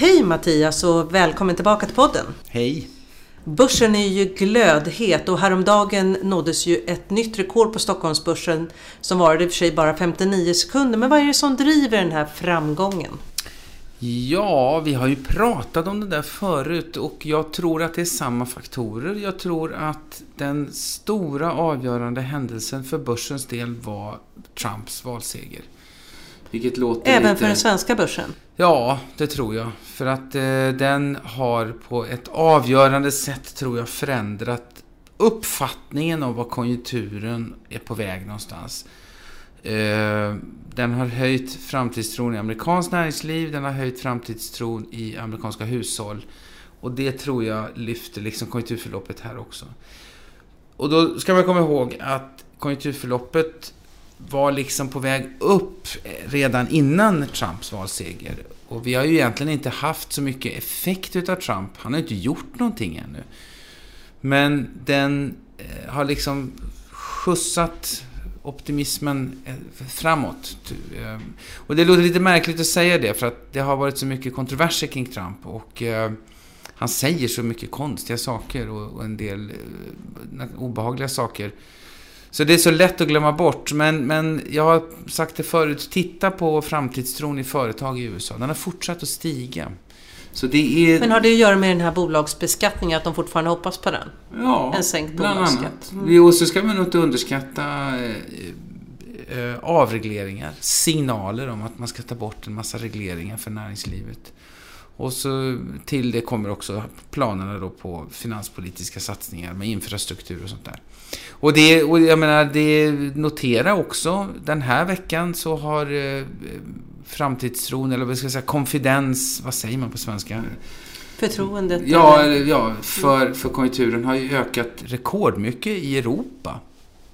Hej Mattias och välkommen tillbaka till podden. Hej! Börsen är ju glödhet och häromdagen nåddes ju ett nytt rekord på Stockholmsbörsen som varade i och för sig bara 59 sekunder. Men vad är det som driver den här framgången? Ja, vi har ju pratat om det där förut och jag tror att det är samma faktorer. Jag tror att den stora avgörande händelsen för börsens del var Trumps valseger. Vilket låter Även lite... för den svenska börsen? Ja, det tror jag. För att eh, den har på ett avgörande sätt, tror jag, förändrat uppfattningen om var konjunkturen är på väg någonstans. Eh, den har höjt framtidstron i amerikanskt näringsliv, den har höjt framtidstron i amerikanska hushåll. Och det tror jag lyfter liksom konjunkturförloppet här också. Och då ska man komma ihåg att konjunkturförloppet var liksom på väg upp eh, redan innan Trumps valseger. Och vi har ju egentligen inte haft så mycket effekt utav Trump. Han har inte gjort någonting ännu. Men den eh, har liksom skjutsat optimismen eh, framåt. Och det låter lite märkligt att säga det för att det har varit så mycket kontroverser kring Trump och han säger så mycket konstiga saker och en del obehagliga saker. Så det är så lätt att glömma bort. Men, men jag har sagt det förut, titta på framtidstron i företag i USA. Den har fortsatt att stiga. Så det är... Men har det att göra med den här bolagsbeskattningen, att de fortfarande hoppas på den? Ja, en sänkt bolagsskatt. Mm. Och så ska man inte underskatta eh, eh, avregleringar, signaler om att man ska ta bort en massa regleringar för näringslivet. Och så till det kommer också planerna då på finanspolitiska satsningar med infrastruktur och sånt där. Och det, och jag menar, det notera också, den här veckan så har eh, framtidstron, eller vad ska jag säga, konfidens, vad säger man på svenska? Förtroendet? Ja, ja för, för konjunkturen har ju ökat rekordmycket i Europa.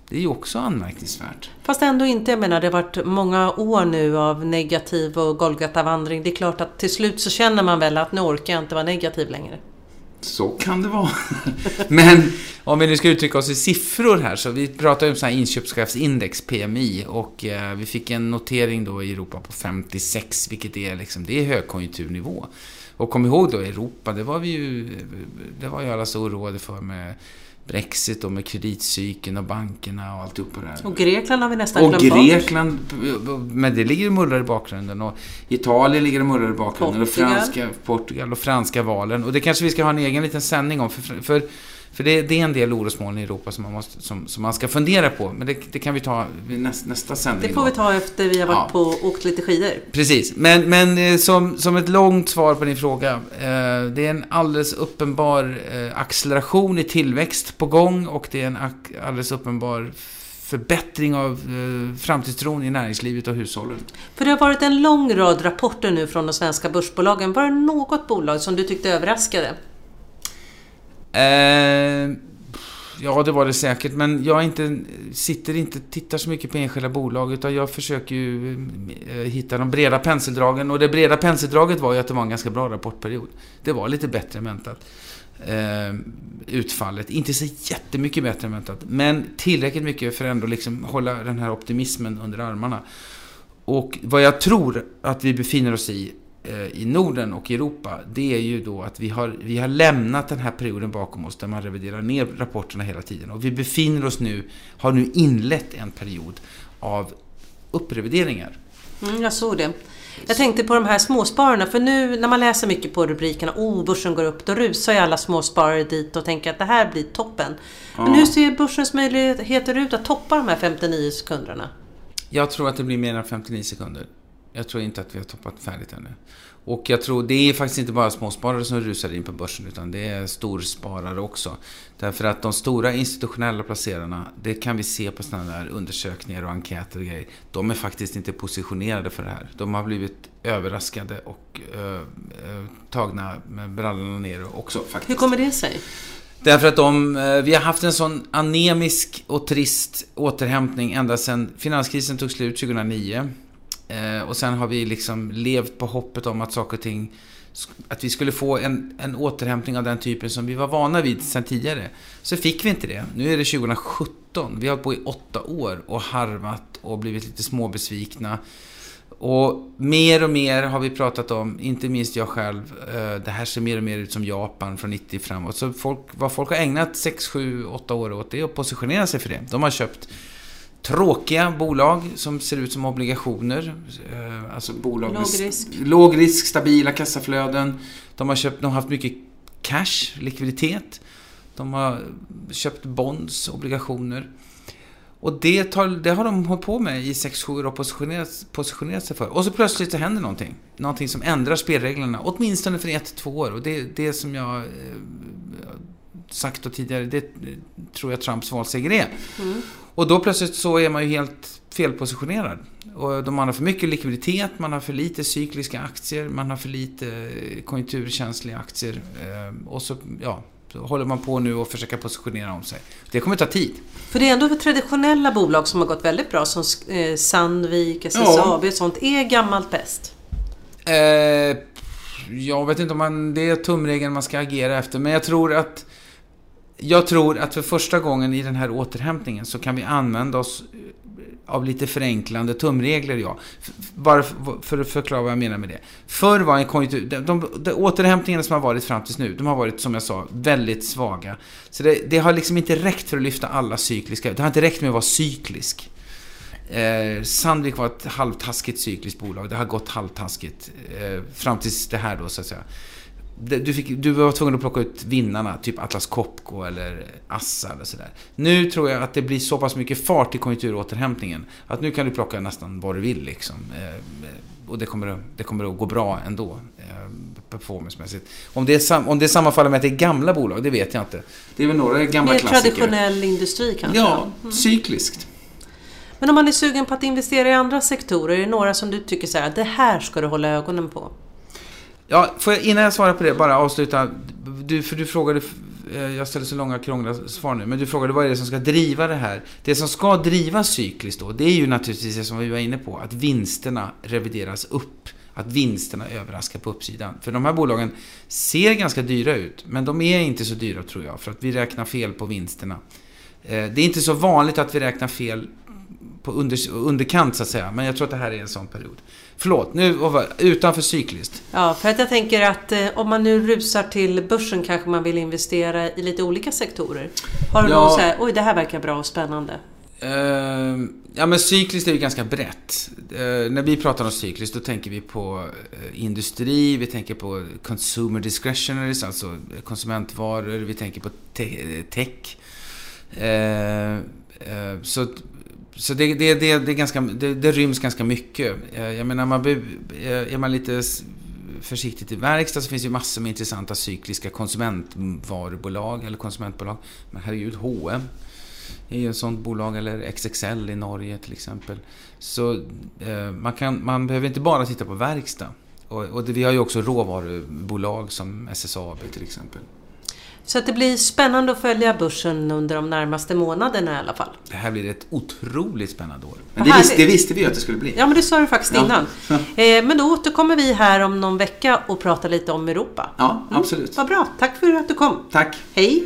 Det är ju också anmärkningsvärt. Fast ändå inte. Jag menar, det har varit många år nu av negativ och Golgata-vandring. Det är klart att till slut så känner man väl att nu orkar jag inte vara negativ längre. Så kan det vara. Men om vi nu ska uttrycka oss i siffror här, så vi pratar ju om så här inköpschefsindex, PMI, och eh, vi fick en notering då i Europa på 56, vilket är liksom, det är högkonjunkturnivå. Och kom ihåg då, Europa, det var vi ju, det var ju alla så oroade för med Brexit och med kreditcykeln och bankerna och alltihopa det här. Och Grekland har vi nästan och glömt Och Grekland, men det ligger och mullrar i bakgrunden. Och Italien ligger och mullrar i bakgrunden. Portugal. Och franska, Portugal och franska valen. Och det kanske vi ska ha en egen liten sändning om. För, för för det, det, är en del orosmoln i Europa som man, måste, som, som man ska fundera på. Men det, det kan vi ta vid näst, nästa sändning. Det får vi ta efter vi har varit ja. på och åkt lite skidor. Precis. Men, men eh, som, som ett långt svar på din fråga. Eh, det är en alldeles uppenbar eh, acceleration i tillväxt på gång och det är en alldeles uppenbar förbättring av eh, framtidstron i näringslivet och hushållen. För det har varit en lång rad rapporter nu från de svenska börsbolagen. Var det något bolag som du tyckte överraskade? Eh, ja, det var det säkert. Men jag inte, sitter inte tittar så mycket på enskilda bolag. Utan jag försöker ju eh, hitta de breda penseldragen. Och det breda penseldraget var ju att det var en ganska bra rapportperiod. Det var lite bättre än väntat. Eh, utfallet. Inte så jättemycket bättre än väntat. Men tillräckligt mycket för att ändå liksom hålla den här optimismen under armarna. Och vad jag tror att vi befinner oss i i Norden och Europa, det är ju då att vi har, vi har lämnat den här perioden bakom oss där man reviderar ner rapporterna hela tiden. Och vi befinner oss nu, har nu inlett en period av upprevideringar. Mm, jag såg det. Jag tänkte på de här småspararna, för nu när man läser mycket på rubrikerna, oh börsen går upp, då rusar ju alla småsparare dit och tänker att det här blir toppen. Men ja. hur ser börsens möjligheter ut att toppa de här 59 sekunderna? Jag tror att det blir mer än 59 sekunder. Jag tror inte att vi har toppat färdigt ännu. Och jag tror det är faktiskt inte bara småsparare som rusar in på börsen utan det är storsparare också. Därför att de stora institutionella placerarna, det kan vi se på sådana där undersökningar och enkäter och grejer. De är faktiskt inte positionerade för det här. De har blivit överraskade och äh, tagna med brallorna ner också faktiskt. Hur kommer det sig? Därför att de, eh, vi har haft en sån anemisk och trist återhämtning ända sedan finanskrisen tog slut 2009. Eh, och sen har vi liksom levt på hoppet om att saker och ting att vi skulle få en, en återhämtning av den typen som vi var vana vid sedan tidigare. Så fick vi inte det. Nu är det 2017. Vi har hållit på i åtta år och harvat och blivit lite småbesvikna. Och mer och mer har vi pratat om, inte minst jag själv, eh, det här ser mer och mer ut som Japan från 90 framåt. Så folk, vad folk har ägnat 6, 7, 8 år åt det är att positionera sig för det. De har köpt tråkiga bolag som ser ut som obligationer. Eh, alltså bolag låg risk. med låg risk, stabila kassaflöden. De har, köpt, de har haft mycket cash, likviditet. De har köpt bonds, obligationer. Och det, tar, det har de hållit på med i 6-7 år och positionerat, positionerat sig för. Och så plötsligt så händer någonting. Någonting som ändrar spelreglerna, åtminstone för 1-2 år. Och det, det som jag eh, sagt då tidigare, det tror jag Trumps valseger är. Mm. Och då plötsligt så är man ju helt felpositionerad. Och man har för mycket likviditet, man har för lite cykliska aktier, man har för lite konjunkturkänsliga aktier. Eh, och så, ja, så håller man på nu och försöker positionera om sig. Det kommer ta tid. För det är ändå traditionella bolag som har gått väldigt bra som eh, Sandvik, SSAB och sånt. Är gammalt bäst? Eh, jag vet inte om man, det är tumregeln man ska agera efter. Men jag tror att jag tror att för första gången i den här återhämtningen så kan vi använda oss eh, av lite förenklande tumregler, ja. Bara för att förklara vad jag menar med det. Förr var en konjunktur... De, de, de återhämtningarna som har varit fram tills nu, de har varit, som jag sa, väldigt svaga. Så det, det har liksom inte räckt för att lyfta alla cykliska... Det har inte räckt med att vara cyklisk. Eh, Sandvik var ett halvtaskigt cykliskt bolag. Det har gått halvtaskigt eh, fram tills det här då, så att säga du, fick, du var tvungen att plocka ut vinnarna, typ Atlas Copco eller Assa eller sådär. Nu tror jag att det blir så pass mycket fart i konjunkturåterhämtningen att nu kan du plocka nästan vad du vill liksom. Eh, och det kommer, att, det kommer att gå bra ändå, eh, performancemässigt. Om det, sam, om det sammanfaller med att det är gamla bolag, det vet jag inte. Det är väl några gamla Mer klassiker. traditionell industri kanske? Ja, mm. cykliskt. Men om man är sugen på att investera i andra sektorer, är det några som du tycker så här, det här ska du hålla ögonen på? Ja, får jag, innan jag svarar på det, bara avsluta. Du, för du frågade, eh, jag ställer så långa krångliga svar nu, men du frågade vad är det som ska driva det här? Det som ska driva cykliskt då, det är ju naturligtvis det som vi var inne på, att vinsterna revideras upp. Att vinsterna överraskar på uppsidan. För de här bolagen ser ganska dyra ut, men de är inte så dyra tror jag, för att vi räknar fel på vinsterna. Eh, det är inte så vanligt att vi räknar fel på under, underkant så att säga. Men jag tror att det här är en sån period. Förlåt, nu utanför cykliskt. Ja, för att jag tänker att eh, om man nu rusar till börsen kanske man vill investera i lite olika sektorer. Har du ja. någon så här, oj det här verkar bra och spännande? Uh, ja men cykliskt är ju ganska brett. Uh, när vi pratar om cykliskt då tänker vi på uh, industri, vi tänker på consumer discretionaries, alltså konsumentvaror, vi tänker på te tech. så så det, det, det, det, är ganska, det, det ryms ganska mycket. Eh, jag menar, man, eh, är man lite försiktigt i verkstad så finns det ju massor med intressanta cykliska konsumentvarubolag eller konsumentbolag. Men herregud, H&M är ju ett sånt bolag, eller XXL i Norge till exempel. Så eh, man, kan, man behöver inte bara titta på verkstad. Och, och det, vi har ju också råvarubolag som SSAB till exempel. Så att det blir spännande att följa börsen under de närmaste månaderna i alla fall. Det här blir ett otroligt spännande år. Men det visste, det visste, vi att det skulle bli. Ja, men det sa du faktiskt ja. innan. Eh, men då återkommer vi här om någon vecka och pratar lite om Europa. Ja, absolut. Mm. Vad bra. Tack för att du kom. Tack. Hej.